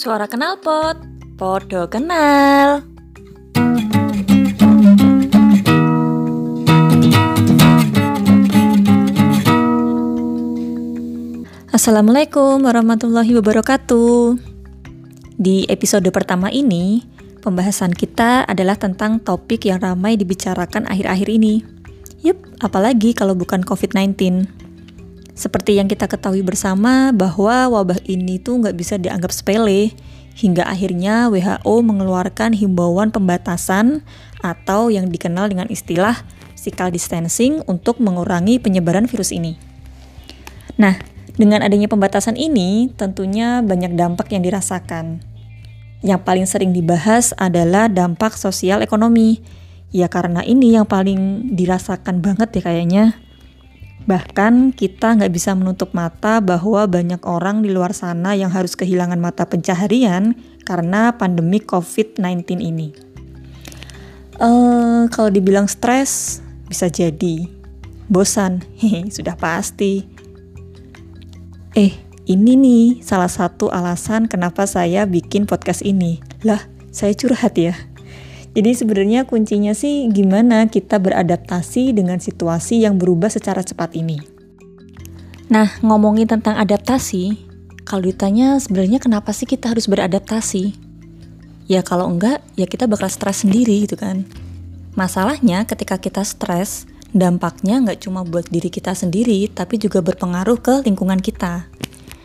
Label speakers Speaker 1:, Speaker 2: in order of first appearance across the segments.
Speaker 1: Suara kenal pot, podo kenal. Assalamualaikum warahmatullahi wabarakatuh. Di episode pertama ini, pembahasan kita adalah tentang topik yang ramai dibicarakan akhir-akhir ini. Yup, apalagi kalau bukan COVID-19. Seperti yang kita ketahui bersama bahwa wabah ini tuh nggak bisa dianggap sepele, hingga akhirnya WHO mengeluarkan himbauan pembatasan atau yang dikenal dengan istilah physical distancing untuk mengurangi penyebaran virus ini. Nah, dengan adanya pembatasan ini, tentunya banyak dampak yang dirasakan. Yang paling sering dibahas adalah dampak sosial ekonomi. Ya karena ini yang paling dirasakan banget ya kayaknya. Bahkan kita nggak bisa menutup mata bahwa banyak orang di luar sana yang harus kehilangan mata pencaharian karena pandemi COVID-19 ini. Uh, kalau dibilang stres, bisa jadi. Bosan, sudah pasti. Eh, ini nih salah satu alasan kenapa saya bikin podcast ini. Lah, saya curhat ya. Jadi sebenarnya kuncinya sih gimana kita beradaptasi dengan situasi yang berubah secara cepat ini. Nah, ngomongin tentang adaptasi, kalau ditanya sebenarnya kenapa sih kita harus beradaptasi? Ya kalau enggak, ya kita bakal stres sendiri gitu kan. Masalahnya ketika kita stres, dampaknya nggak cuma buat diri kita sendiri, tapi juga berpengaruh ke lingkungan kita.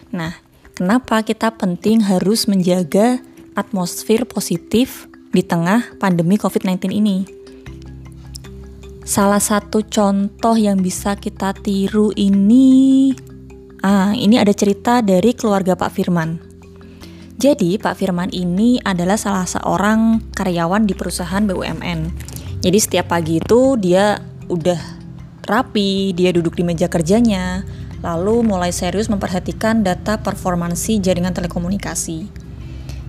Speaker 1: Nah, kenapa kita penting harus menjaga atmosfer positif di tengah pandemi COVID-19 ini. Salah satu contoh yang bisa kita tiru ini, ah, ini ada cerita dari keluarga Pak Firman. Jadi, Pak Firman ini adalah salah seorang karyawan di perusahaan BUMN. Jadi, setiap pagi itu dia udah rapi, dia duduk di meja kerjanya, lalu mulai serius memperhatikan data performansi jaringan telekomunikasi.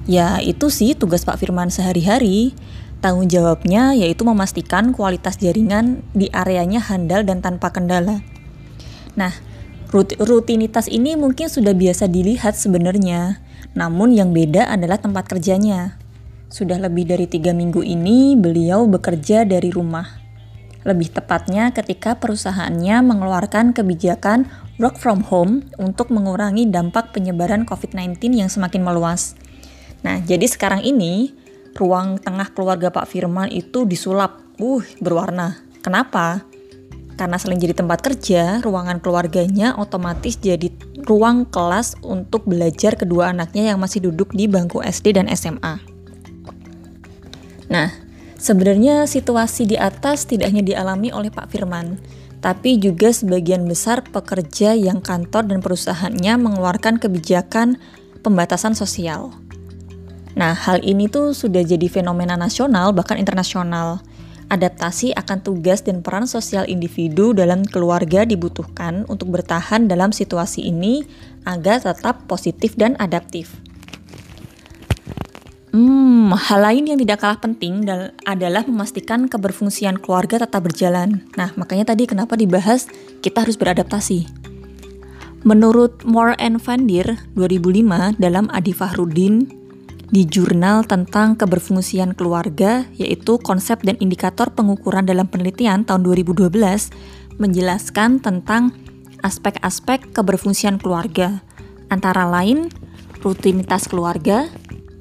Speaker 1: Ya itu sih tugas Pak Firman sehari-hari. Tanggung jawabnya yaitu memastikan kualitas jaringan di areanya handal dan tanpa kendala. Nah, rutinitas ini mungkin sudah biasa dilihat sebenarnya, namun yang beda adalah tempat kerjanya. Sudah lebih dari tiga minggu ini beliau bekerja dari rumah. Lebih tepatnya ketika perusahaannya mengeluarkan kebijakan work from home untuk mengurangi dampak penyebaran COVID-19 yang semakin meluas. Nah, jadi sekarang ini ruang tengah keluarga Pak Firman itu disulap, uh, berwarna. Kenapa? Karena selain jadi tempat kerja, ruangan keluarganya otomatis jadi ruang kelas untuk belajar kedua anaknya yang masih duduk di bangku SD dan SMA. Nah, sebenarnya situasi di atas tidak hanya dialami oleh Pak Firman, tapi juga sebagian besar pekerja yang kantor dan perusahaannya mengeluarkan kebijakan pembatasan sosial. Nah, hal ini tuh sudah jadi fenomena nasional bahkan internasional. Adaptasi akan tugas dan peran sosial individu dalam keluarga dibutuhkan untuk bertahan dalam situasi ini agar tetap positif dan adaptif. Hmm, hal lain yang tidak kalah penting adalah memastikan keberfungsian keluarga tetap berjalan. Nah, makanya tadi kenapa dibahas kita harus beradaptasi. Menurut Moore and Van Dier 2005 dalam Adi Fahrudin di jurnal tentang keberfungsian keluarga, yaitu konsep dan indikator pengukuran dalam penelitian tahun 2012, menjelaskan tentang aspek-aspek keberfungsian keluarga, antara lain rutinitas keluarga,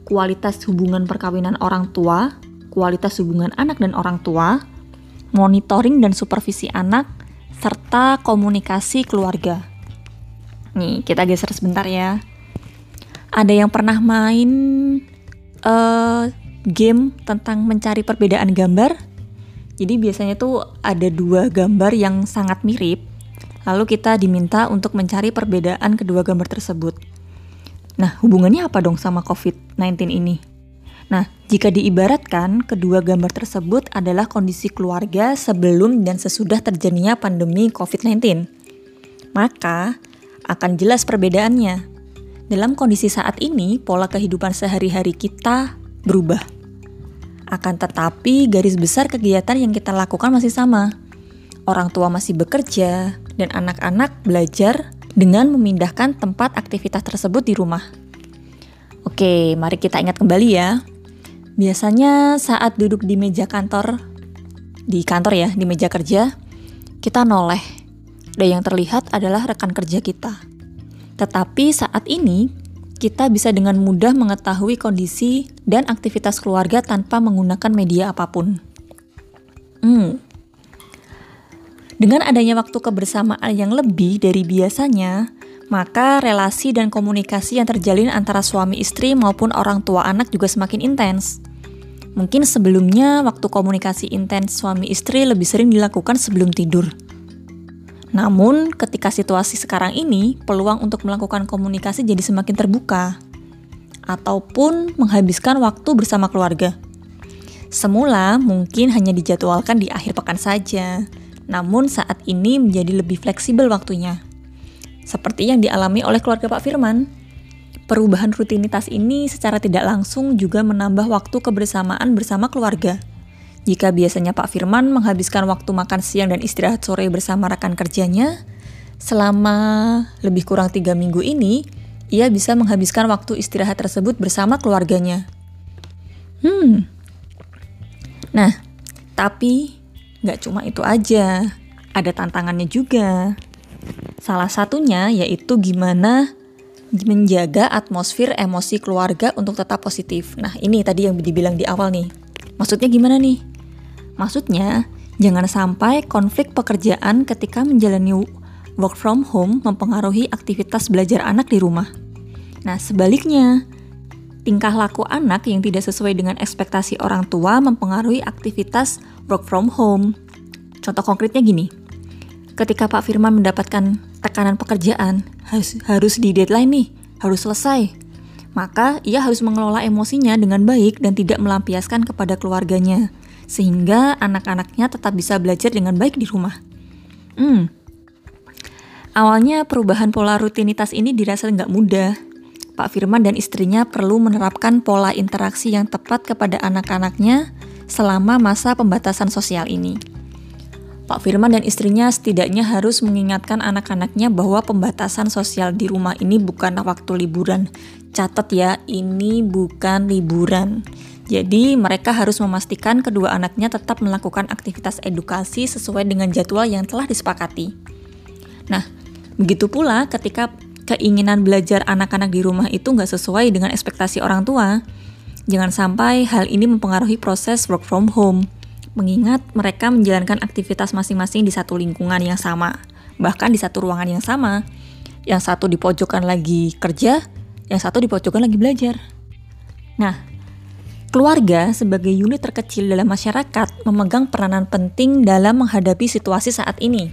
Speaker 1: kualitas hubungan perkawinan orang tua, kualitas hubungan anak dan orang tua, monitoring dan supervisi anak, serta komunikasi keluarga. Nih, kita geser sebentar ya ada yang pernah main uh, game tentang mencari perbedaan gambar? Jadi biasanya tuh ada dua gambar yang sangat mirip, lalu kita diminta untuk mencari perbedaan kedua gambar tersebut. Nah, hubungannya apa dong sama COVID-19 ini? Nah, jika diibaratkan, kedua gambar tersebut adalah kondisi keluarga sebelum dan sesudah terjadinya pandemi COVID-19. Maka, akan jelas perbedaannya. Dalam kondisi saat ini, pola kehidupan sehari-hari kita berubah. Akan tetapi, garis besar kegiatan yang kita lakukan masih sama. Orang tua masih bekerja, dan anak-anak belajar dengan memindahkan tempat aktivitas tersebut di rumah. Oke, mari kita ingat kembali ya. Biasanya saat duduk di meja kantor, di kantor ya, di meja kerja, kita noleh. Dan yang terlihat adalah rekan kerja kita. Tetapi saat ini, kita bisa dengan mudah mengetahui kondisi dan aktivitas keluarga tanpa menggunakan media apa pun. Hmm. Dengan adanya waktu kebersamaan yang lebih dari biasanya, maka relasi dan komunikasi yang terjalin antara suami istri maupun orang tua anak juga semakin intens. Mungkin sebelumnya waktu komunikasi intens suami istri lebih sering dilakukan sebelum tidur. Namun, ketika situasi sekarang ini, peluang untuk melakukan komunikasi jadi semakin terbuka, ataupun menghabiskan waktu bersama keluarga. Semula mungkin hanya dijadwalkan di akhir pekan saja, namun saat ini menjadi lebih fleksibel waktunya. Seperti yang dialami oleh keluarga Pak Firman Perubahan rutinitas ini secara tidak langsung juga menambah waktu kebersamaan bersama keluarga. Jika biasanya Pak Firman menghabiskan waktu makan siang dan istirahat sore bersama rekan kerjanya, selama lebih kurang tiga minggu ini, ia bisa menghabiskan waktu istirahat tersebut bersama keluarganya. Hmm. Nah, tapi nggak cuma itu aja, ada tantangannya juga. Salah satunya yaitu gimana menjaga atmosfer emosi keluarga untuk tetap positif. Nah, ini tadi yang dibilang di awal nih. Maksudnya gimana nih? Maksudnya, jangan sampai konflik pekerjaan ketika menjalani work from home mempengaruhi aktivitas belajar anak di rumah. Nah, sebaliknya, tingkah laku anak yang tidak sesuai dengan ekspektasi orang tua mempengaruhi aktivitas work from home. Contoh konkretnya gini, ketika Pak Firman mendapatkan tekanan pekerjaan, harus, harus di deadline nih, harus selesai. Maka ia harus mengelola emosinya dengan baik dan tidak melampiaskan kepada keluarganya, sehingga anak-anaknya tetap bisa belajar dengan baik di rumah. Hmm. Awalnya perubahan pola rutinitas ini dirasa nggak mudah. Pak Firman dan istrinya perlu menerapkan pola interaksi yang tepat kepada anak-anaknya selama masa pembatasan sosial ini. Pak Firman dan istrinya setidaknya harus mengingatkan anak-anaknya bahwa pembatasan sosial di rumah ini bukan waktu liburan. Catat ya, ini bukan liburan. Jadi mereka harus memastikan kedua anaknya tetap melakukan aktivitas edukasi sesuai dengan jadwal yang telah disepakati. Nah, begitu pula ketika keinginan belajar anak-anak di rumah itu nggak sesuai dengan ekspektasi orang tua, jangan sampai hal ini mempengaruhi proses work from home mengingat mereka menjalankan aktivitas masing-masing di satu lingkungan yang sama, bahkan di satu ruangan yang sama. Yang satu di pojokan lagi kerja, yang satu di pojokan lagi belajar. Nah, keluarga sebagai unit terkecil dalam masyarakat memegang peranan penting dalam menghadapi situasi saat ini.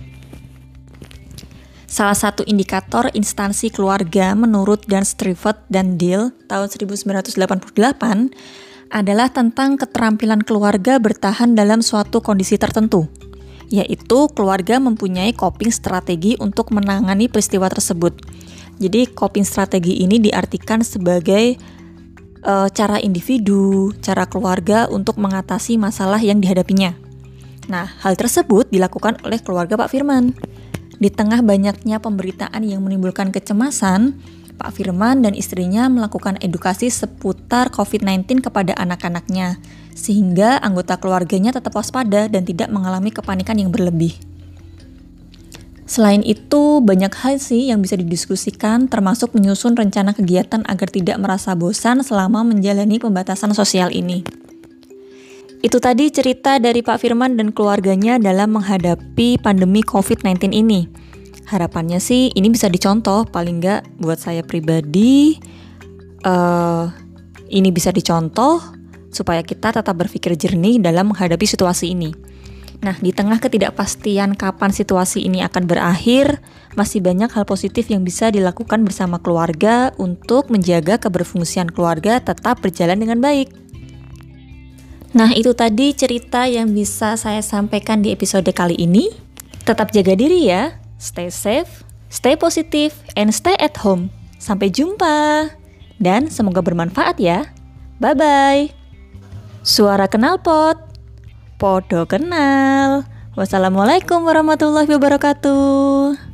Speaker 1: Salah satu indikator instansi keluarga menurut Dan Strivett dan Deal tahun 1988 adalah tentang keterampilan keluarga bertahan dalam suatu kondisi tertentu, yaitu keluarga mempunyai coping strategi untuk menangani peristiwa tersebut. Jadi, coping strategi ini diartikan sebagai uh, cara individu, cara keluarga untuk mengatasi masalah yang dihadapinya. Nah, hal tersebut dilakukan oleh keluarga Pak Firman. Di tengah banyaknya pemberitaan yang menimbulkan kecemasan, Pak Firman dan istrinya melakukan edukasi seputar COVID-19 kepada anak-anaknya, sehingga anggota keluarganya tetap waspada dan tidak mengalami kepanikan yang berlebih. Selain itu, banyak hal sih yang bisa didiskusikan, termasuk menyusun rencana kegiatan agar tidak merasa bosan selama menjalani pembatasan sosial ini. Itu tadi cerita dari Pak Firman dan keluarganya dalam menghadapi pandemi COVID-19 ini. Harapannya sih ini bisa dicontoh, paling nggak buat saya pribadi uh, ini bisa dicontoh supaya kita tetap berpikir jernih dalam menghadapi situasi ini. Nah, di tengah ketidakpastian kapan situasi ini akan berakhir, masih banyak hal positif yang bisa dilakukan bersama keluarga untuk menjaga keberfungsian keluarga tetap berjalan dengan baik. Nah, itu tadi cerita yang bisa saya sampaikan di episode kali ini. Tetap jaga diri ya. Stay safe, stay positive, and stay at home. Sampai jumpa. Dan semoga bermanfaat ya. Bye-bye. Suara kenal pot. Podo kenal. Wassalamualaikum warahmatullahi wabarakatuh.